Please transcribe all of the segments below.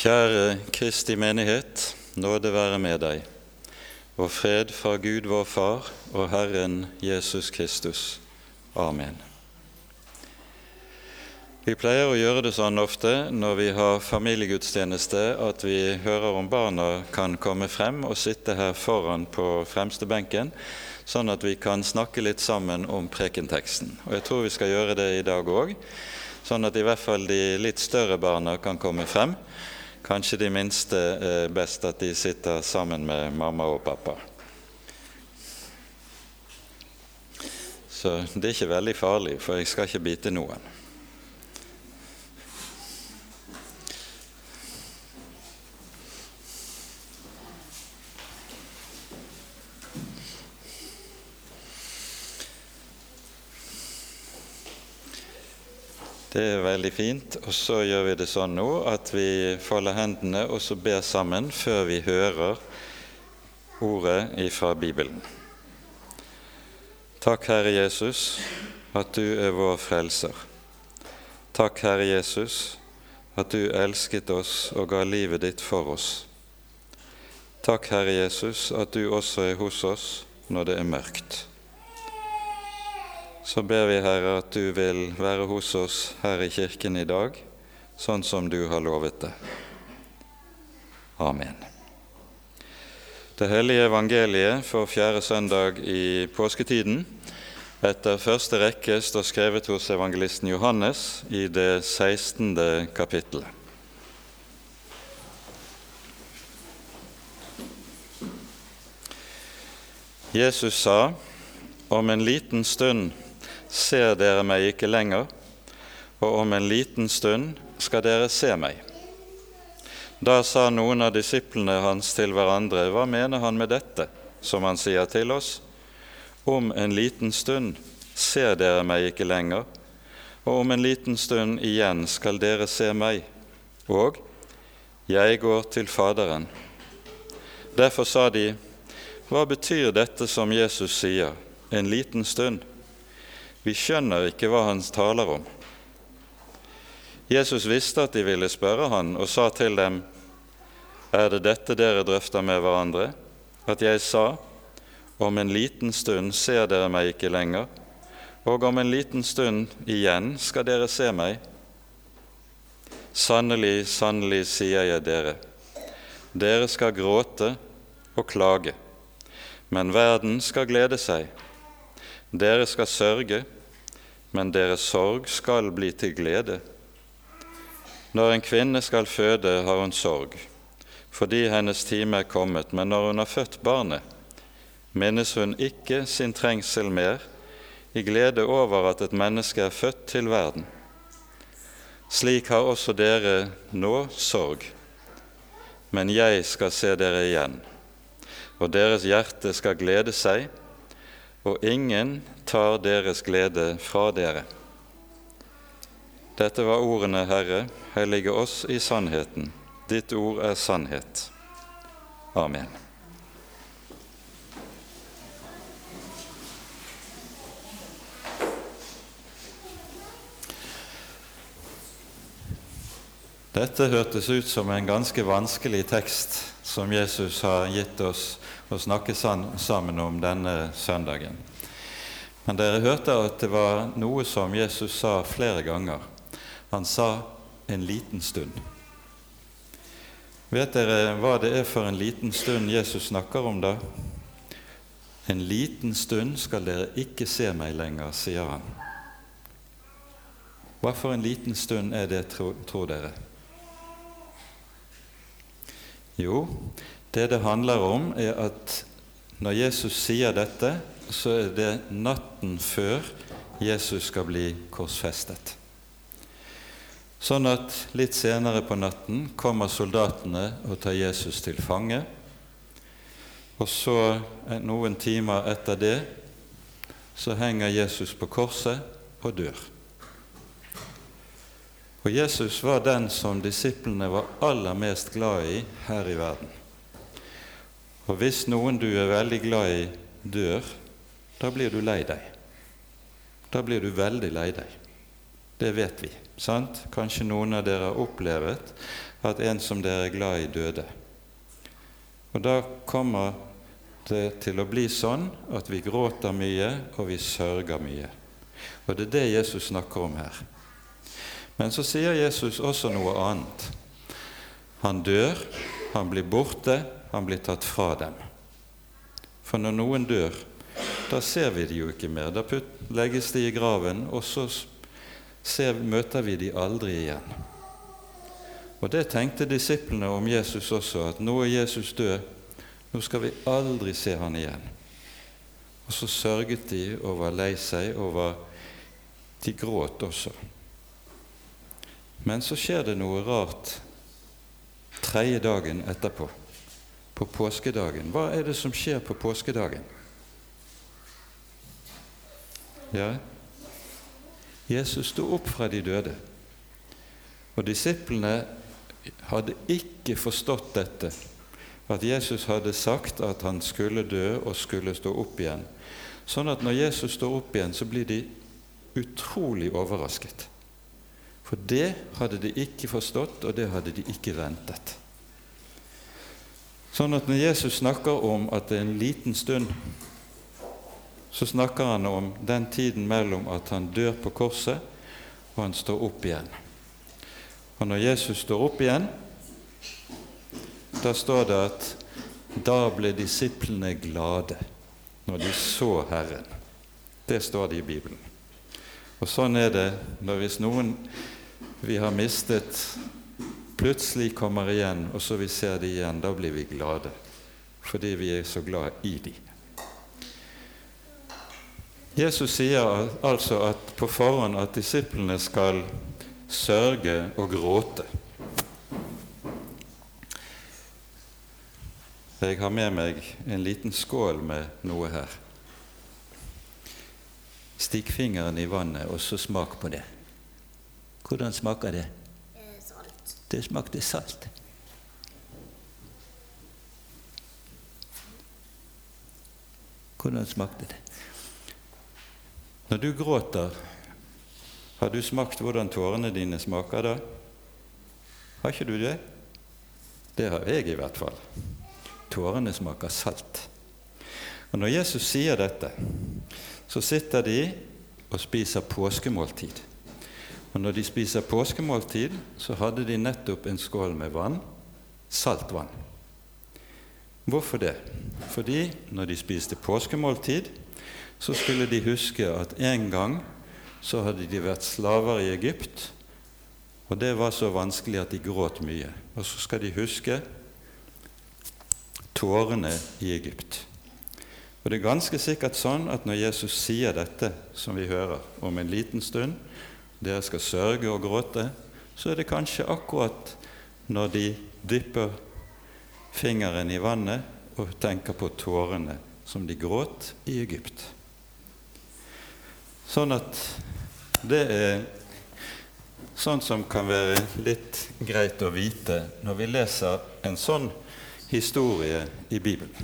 Kjære Kristi menighet, nåde være med deg, og fred fra Gud vår Far og Herren Jesus Kristus. Amen. Vi pleier å gjøre det sånn ofte når vi har familiegudstjeneste, at vi hører om barna kan komme frem og sitte her foran på fremste benken, sånn at vi kan snakke litt sammen om prekenteksten. Og Jeg tror vi skal gjøre det i dag òg, sånn at i hvert fall de litt større barna kan komme frem. Kanskje de minste er best at de sitter sammen med mamma og pappa. Så det er ikke veldig farlig, for jeg skal ikke bite noen. Det er veldig fint. Og så gjør vi det sånn nå at vi folder hendene og så ber sammen før vi hører ordet ifra Bibelen. Takk, Herre Jesus, at du er vår frelser. Takk, Herre Jesus, at du elsket oss og ga livet ditt for oss. Takk, Herre Jesus, at du også er hos oss når det er mørkt. Så ber vi, Herre, at du vil være hos oss her i kirken i dag, sånn som du har lovet det. Amen. Det hellige evangeliet for fjerde søndag i påsketiden etter første rekke står skrevet hos evangelisten Johannes i det 16. kapittelet. Jesus sa, om en liten stund ser dere meg ikke lenger, og om en liten stund skal dere se meg. Da sa noen av disiplene hans til hverandre, hva mener han med dette, som han sier til oss? Om en liten stund ser dere meg ikke lenger, og om en liten stund igjen skal dere se meg, og jeg går til Faderen. Derfor sa de, hva betyr dette som Jesus sier, en liten stund? Vi skjønner ikke hva han taler om. Jesus visste at de ville spørre han, og sa til dem, Er det dette dere drøfter med hverandre, at jeg sa, Om en liten stund ser dere meg ikke lenger, og om en liten stund igjen skal dere se meg? Sannelig, sannelig, sier jeg dere, dere skal gråte og klage, men verden skal glede seg. Dere skal sørge, men deres sorg skal bli til glede. Når en kvinne skal føde, har hun sorg, fordi hennes time er kommet, men når hun har født barnet, minnes hun ikke sin trengsel mer, i glede over at et menneske er født til verden. Slik har også dere nå sorg, men jeg skal se dere igjen, og deres hjerte skal glede seg, og ingen tar deres glede fra dere. Dette var ordene, Herre, hellige oss i sannheten. Ditt ord er sannhet. Amen. Dette hørtes ut som en ganske vanskelig tekst som Jesus har gitt oss å snakke sammen om denne søndagen. Men dere hørte at det var noe som Jesus sa flere ganger. Han sa 'en liten stund'. Vet dere hva det er for en liten stund Jesus snakker om da? En liten stund skal dere ikke se meg lenger, sier han. Hva for en liten stund er det, tror, dere? Jo, det det handler om, er at når Jesus sier dette, så er det natten før Jesus skal bli korsfestet. Sånn at litt senere på natten kommer soldatene og tar Jesus til fange. Og så, noen timer etter det, så henger Jesus på korset og dør. Og Jesus var den som disiplene var aller mest glad i her i verden. Og hvis noen du er veldig glad i, dør, da blir du lei deg. Da blir du veldig lei deg. Det vet vi. sant? Kanskje noen av dere har opplevd at en som dere er glad i, døde. Og da kommer det til å bli sånn at vi gråter mye, og vi sørger mye. Og det er det Jesus snakker om her. Men så sier Jesus også noe annet. Han dør, han blir borte, han blir tatt fra dem. For når noen dør, da ser vi de jo ikke mer. Da legges de i graven, og så ser, møter vi de aldri igjen. Og Det tenkte disiplene om Jesus også, at nå er Jesus død, nå skal vi aldri se han igjen. Og så sørget de og var lei seg over De gråt også. Men så skjer det noe rart tredje dagen etterpå, på påskedagen. Hva er det som skjer på påskedagen? Ja, Jesus sto opp fra de døde. Og disiplene hadde ikke forstått dette, at Jesus hadde sagt at han skulle dø og skulle stå opp igjen. Sånn at når Jesus står opp igjen, så blir de utrolig overrasket. For det hadde de ikke forstått, og det hadde de ikke ventet. Sånn at når Jesus snakker om at det er en liten stund, så snakker han om den tiden mellom at han dør på korset, og han står opp igjen. Og når Jesus står opp igjen, da står det at da ble disiplene glade når de så Herren. Det står det i Bibelen. Og sånn er det når hvis noen vi har mistet, plutselig kommer igjen, og så vi ser de igjen, da blir vi glade. Fordi vi er så glad i de. Jesus sier altså at på forhånd at disiplene skal sørge og gråte. Jeg har med meg en liten skål med noe her. Stikk fingeren i vannet, og så smak på det. Hvordan smaker det? Det smakte salt. Hvordan smakte det? Når du gråter, har du smakt hvordan tårene dine smaker da? Har ikke du det? Det har jeg i hvert fall. Tårene smaker salt. Og Når Jesus sier dette, så sitter de og spiser påskemåltid. Og når de spiser påskemåltid, så hadde de nettopp en skål med vann, saltvann. Hvorfor det? Fordi når de spiste påskemåltid, så skulle de huske at en gang så hadde de vært slaver i Egypt, og det var så vanskelig at de gråt mye. Og så skal de huske tårene i Egypt. Og det er ganske sikkert sånn at når Jesus sier dette, som vi hører, om en liten stund, dere skal sørge og gråte, så er det kanskje akkurat når de dypper fingeren i vannet og tenker på tårene som de gråt i Egypt. Sånn at det er sånn som kan være litt greit å vite når vi leser en sånn historie i Bibelen.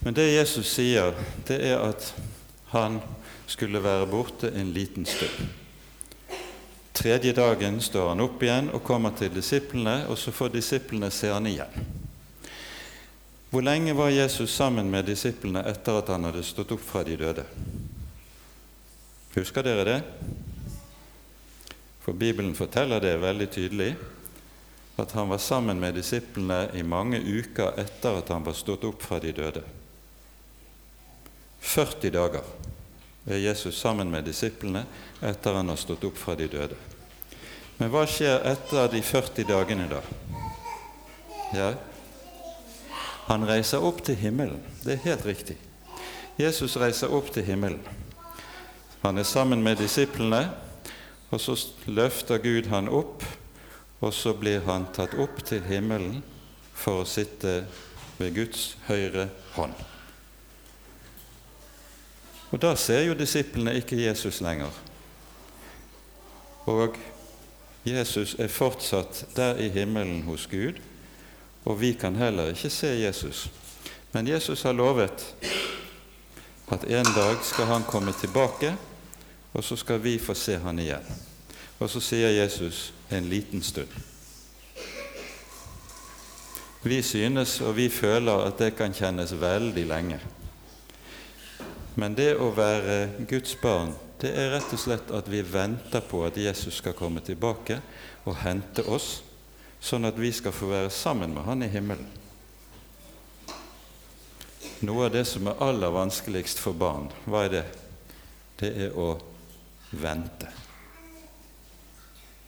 Men det Jesus sier, det er at han skulle være borte en liten stund. Tredje dagen står han opp igjen og kommer til disiplene, og så får disiplene se han igjen. Hvor lenge var Jesus sammen med disiplene etter at han hadde stått opp fra de døde? Husker dere det? For Bibelen forteller det veldig tydelig, at han var sammen med disiplene i mange uker etter at han var stått opp fra de døde. 40 dager er Jesus sammen med disiplene etter han har stått opp fra de døde. Men hva skjer etter de 40 dagene, da? Ja, han reiser opp til himmelen. Det er helt riktig. Jesus reiser opp til himmelen. Han er sammen med disiplene, og så løfter Gud han opp, og så blir han tatt opp til himmelen for å sitte ved Guds høyre hånd. Og da ser jo disiplene ikke Jesus lenger. Og Jesus er fortsatt der i himmelen hos Gud, og vi kan heller ikke se Jesus. Men Jesus har lovet at en dag skal han komme tilbake, og så skal vi få se han igjen. Og så sier Jesus, en liten stund. Vi synes og vi føler at det kan kjennes veldig lenge. Men det å være Guds barn, det er rett og slett at vi venter på at Jesus skal komme tilbake og hente oss, sånn at vi skal få være sammen med Han i himmelen. Noe av det som er aller vanskeligst for barn, hva er det? Det er å vente.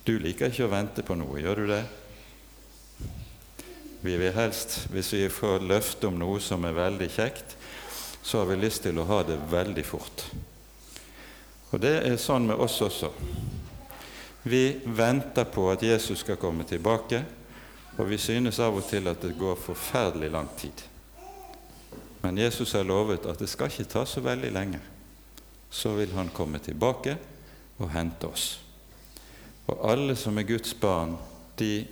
Du liker ikke å vente på noe, gjør du det? Vi vil helst, hvis vi får løfte om noe som er veldig kjekt, så har vi lyst til å ha det veldig fort. Og det er sånn med oss også. Vi venter på at Jesus skal komme tilbake, og vi synes av og til at det går forferdelig lang tid. Men Jesus har lovet at det skal ikke ta så veldig lenge. Så vil Han komme tilbake og hente oss. Og alle som er Guds barn, de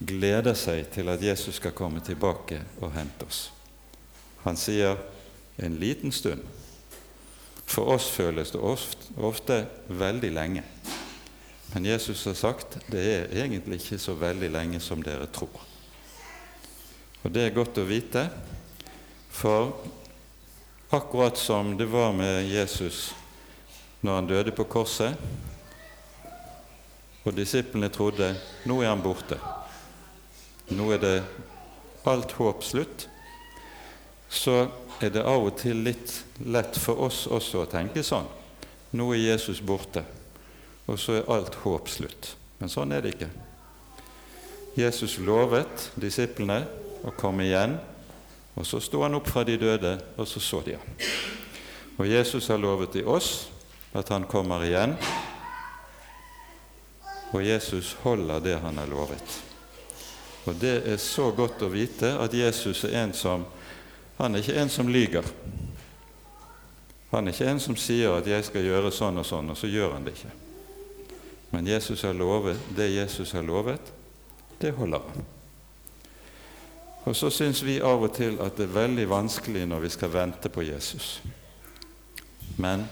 gleder seg til at Jesus skal komme tilbake og hente oss. Han sier 'en liten stund'. For oss føles det ofte, ofte veldig lenge. Men Jesus har sagt det er egentlig ikke så veldig lenge som dere tror. Og det er godt å vite, for akkurat som det var med Jesus når han døde på korset, og disiplene trodde nå er han borte. Nå er det alt håp slutt. Så er det av og til litt lett for oss også å tenke sånn. Nå er Jesus borte, og så er alt håp slutt. Men sånn er det ikke. Jesus lovet disiplene å komme igjen, og så sto han opp fra de døde, og så så de ham. Og Jesus har lovet i oss at han kommer igjen, og Jesus holder det han har lovet. Og det er så godt å vite at Jesus er en som Han er ikke en som lyger. Han er ikke en som sier at 'jeg skal gjøre sånn og sånn', og så gjør han det ikke. Men Jesus har lovet, det Jesus har lovet, det holder han. Og så syns vi av og til at det er veldig vanskelig når vi skal vente på Jesus. Men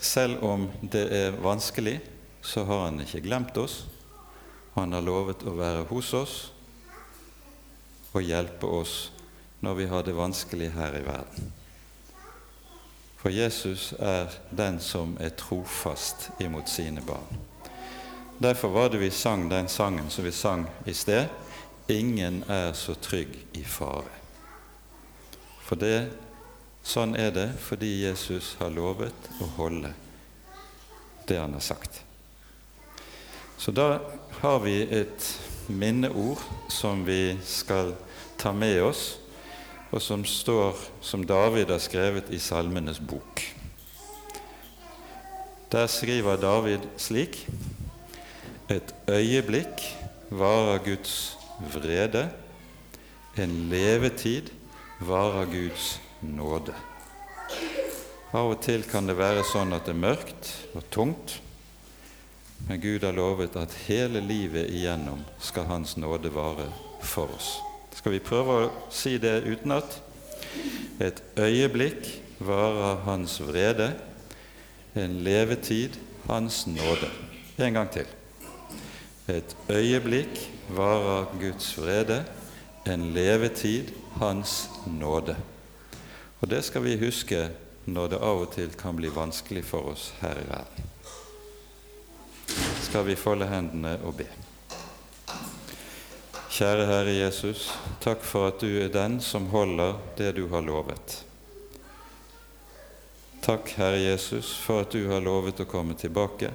selv om det er vanskelig, så har han ikke glemt oss. Han har lovet å være hos oss og hjelpe oss når vi har det vanskelig her i verden. For Jesus er den som er trofast imot sine barn. Derfor var det vi sang den sangen som vi sang i sted 'Ingen er så trygg i fare'. For det, sånn er det fordi Jesus har lovet å holde det han har sagt. Så da har vi et minneord som vi skal ta med oss, og som står som David har skrevet i Salmenes bok. Der skriver David slik.: Et øyeblikk varer Guds vrede, en levetid varer Guds nåde. Av og til kan det være sånn at det er mørkt og tungt, men Gud har lovet at hele livet igjennom skal Hans nåde vare for oss. Skal vi prøve å si det utenat? Et øyeblikk varer Hans vrede, en levetid Hans nåde. En gang til. Et øyeblikk varer Guds vrede, en levetid Hans nåde. Og det skal vi huske når det av og til kan bli vanskelig for oss her i verden skal vi folde hendene og be. Kjære Herre Jesus, takk for at du er den som holder det du har lovet. Takk, Herre Jesus, for at du har lovet å komme tilbake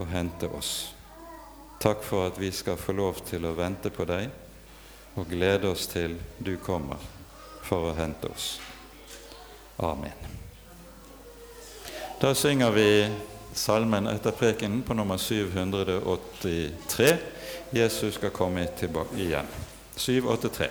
og hente oss. Takk for at vi skal få lov til å vente på deg og glede oss til du kommer for å hente oss. Amen. Da synger vi salmen etter prekenen på nummer 783. Jesus skal komme tilbake igjen. 783.